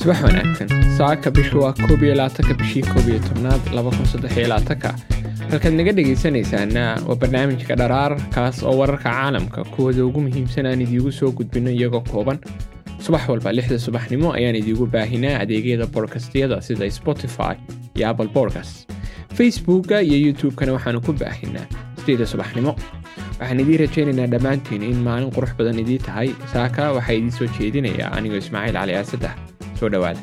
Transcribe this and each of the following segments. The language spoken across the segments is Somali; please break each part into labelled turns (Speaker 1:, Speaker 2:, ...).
Speaker 1: subax wanaagsan. Saaka bishu waa koob iyo labaatanka bishii koob iyo tobnaad laba kun saddex iyo labaatanka halkaad naga dhegaysanaysaana waa barnaamijka dharaar kaas oo wararka caalamka kuwooda ugu muhiimsan aan idiigu soo gudbino iyagoo kooban. Subax walba lixda subaxnimo ayaan idiigu baahinaa adeegyada bodkastyada sida spotify iyo apple bodcast facebooka iyo youtube-kana waxaanu ku baahinaa. Sideeda subaxnimo waxaan idiin rajaynaynaa dhammaantiin in maalin qurux badan idii tahay. Saaka waxaa idiin soo jeedinayaa anigoo ismaaciil cali aasaddex soo dhowaada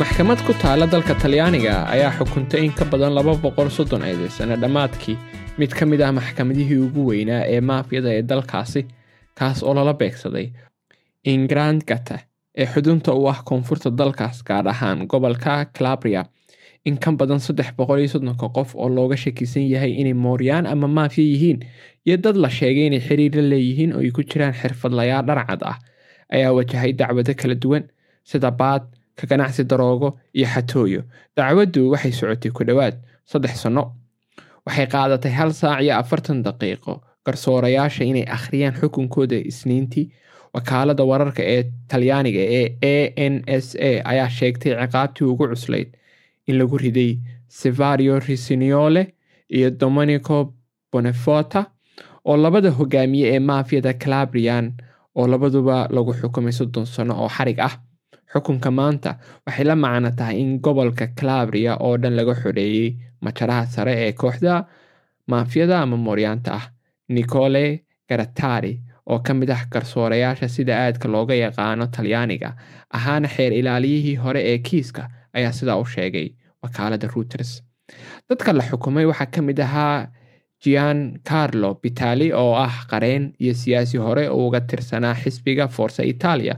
Speaker 1: maxkamad ku taala dalka talyaaniga ayaa xukuntay in ka badan laba boqol soddon eedeysana dhammaadkii. Mid ka mid ah maxkamadihii ugu weynaa ee maafiyada ee dalkaasi kaas oo lala beegsaday ingrandgata ee xudunta u ah koonfurta dalkaas gaar ahaan gobolka calabria. In ka badan saddex boqol iyo soddonka qof oo looga shakisan yahay inay mooryaan ama maafiya yihiin iyo dad la sheegay inay xiriir la leeyihiin oo ay ku jiraan xirfadlayaal dharcad ah ayaa wajahay dacwado kala duwan sida baad ka ganacsi daroogo iyo xatooyo. Dacwaddu waxay socotay ku dhowaad saddex sanno waxay qaadatay hal saac iyo afartan daqiiqo garsoorayaasha inay akhriyaan xukunkooda isniintii wakaalada wararka ee talyaaniga ee a n s a ayaa sheegtay ciqaabtii ugu cuslayd in lagu riday sevario risiniole iyo dominico bonefota oo labada hogaamiye ee maafiyada calabrian oo labaduba lagu xukumay soddon sano oo xarig ah. Xukunka maanta waxay la macno tahay in gobolka calabria oo dhan laga xoreeyey majaraha sare ee kooxda maafiyada ama mooryaanta ah nicole garatari oo ka mid ah garsoorayaasha sida aadka looga yaqaano talyaaniga ahaana xeer ilaaliyihii hore ee kiiska ayaa sidaa u sheegay wakaalada reuters. Dadka la xukumay waxaa ka mid ahaa gian carlo bitali oo ah qareen iyo siyaasi hore oo uga tirsanaa xisbiga forsa italia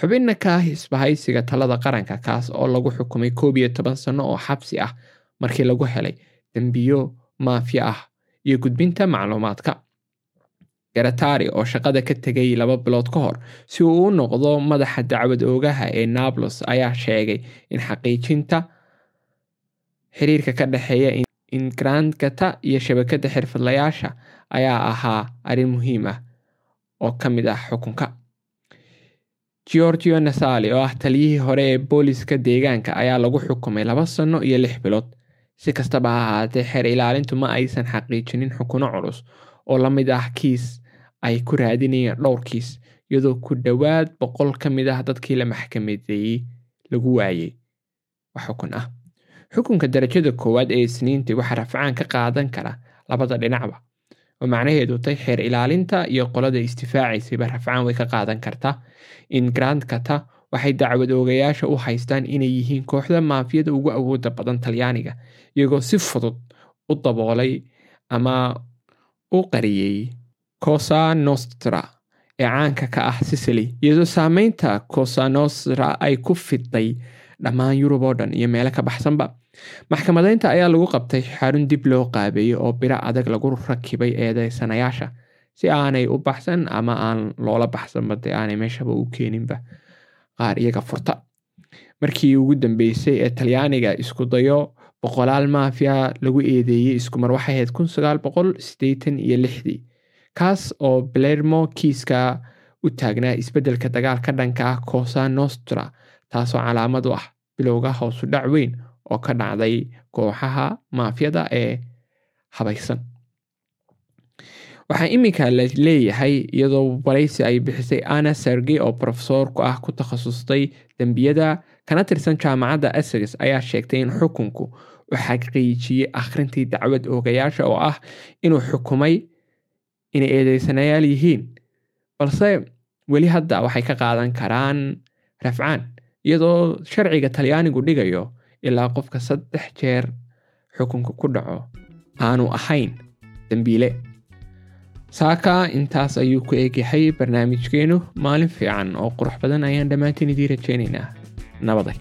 Speaker 1: xubinna ka ah isbahaysiga talada qaranka kaas oo lagu xukumay koob iyo toban sano oo xabsi ah markii lagu helay dembiyo maafiya ah iyo gudbinta macluumaadka garatari oo shaqada ka tegay laba bilood ka hor si uu u noqdo madaxa dacwad oogaha ee nablus ayaa sheegay in xaqiijinta xiriirka ka dhexeeya ingrandgata iyo shabakada xirfadlayaasha ayaa ahaa arrin muhiim ah oo ka mid ah xukunka. Georgio nasali oo ah taliyihii hore ee booliska deegaanka ayaa lagu xukumay laba sano iyo lix bilood. Si kastaba ha ahaatee xeer ilaalintu ma aysan xaqiijinin xukuno culus oo la mid ah kiis ay ku raadinayeen dhowr kiis iyadoo ku dhowaad boqol ka mid ah dadkii la maxkamadeeyey lagu waayey wax xukun ah. Xukunka darajada koowaad ee isniintii waxaa rafcaan ka qaadan kara labada dhinacba oo macnaheedu tay xeer ilaalinta iyo qolada istifaacaysayba rafcaan way ka qaadan kartaa ingrandkata waxay dacwad oogayaasha u haystaan inay yihiin kooxda maafiyada ugu awooda badan talyaaniga iyagoo si fudud u daboolay ama u qariyey cosa nostra ee caanka ka ah sicily. Iyadoo saameynta cosa nostra ay ku fiday dhammaan yurub oo dhan iyo meelo ka baxsanba. Maxkamadeynta ayaa lagu qabtay xarun dib loo qaabeeyey oo biro adag lagu rakibay eedeysanayaasha si aanay u baxsan ama aan loola baxsanba dee aanay meeshaba u keeninba. Qaar iyaga furta. Markii ugu dambeysay ee talyaaniga isku dayo boqolaal maafiya lagu eedeeyey iskumar waxay ahayd kun sagaal boqol sideetan iyo lixdii kaas oo belermo kiiska u taagnaa isbeddelka dagaalka dhanka ah cosa nostra taasoo calaamad u ah bilowga hoosu dhac weyn oo ka dhacday kooxaha maafyada ee habaysan waxaa iminka la leeyahay iyadoo waraysi ay bixisay ana sergey oo profesoorku ah ku takhasustay dembiyada kana tirsan jaamacadda essex ayaa sheegtay in xukunku uu xaqiijiyey akhrintii dacwad oogayaasha oo ah inuu xukumay inay eedeysanayaal yihiin. Balse weli hadda waxay ka qaadan karaan rafcaan iyadoo sharciga talyaanigu dhigayo ilaa qofka saddex jeer xukunka ku dhaco. Aanu ahayn dembiile saaka intaas ayuu ku eegyahay barnaamijkeenu maalin fiican oo qurux badan ayaan dhammaantiin idiin rajaynaynaa. Nabaday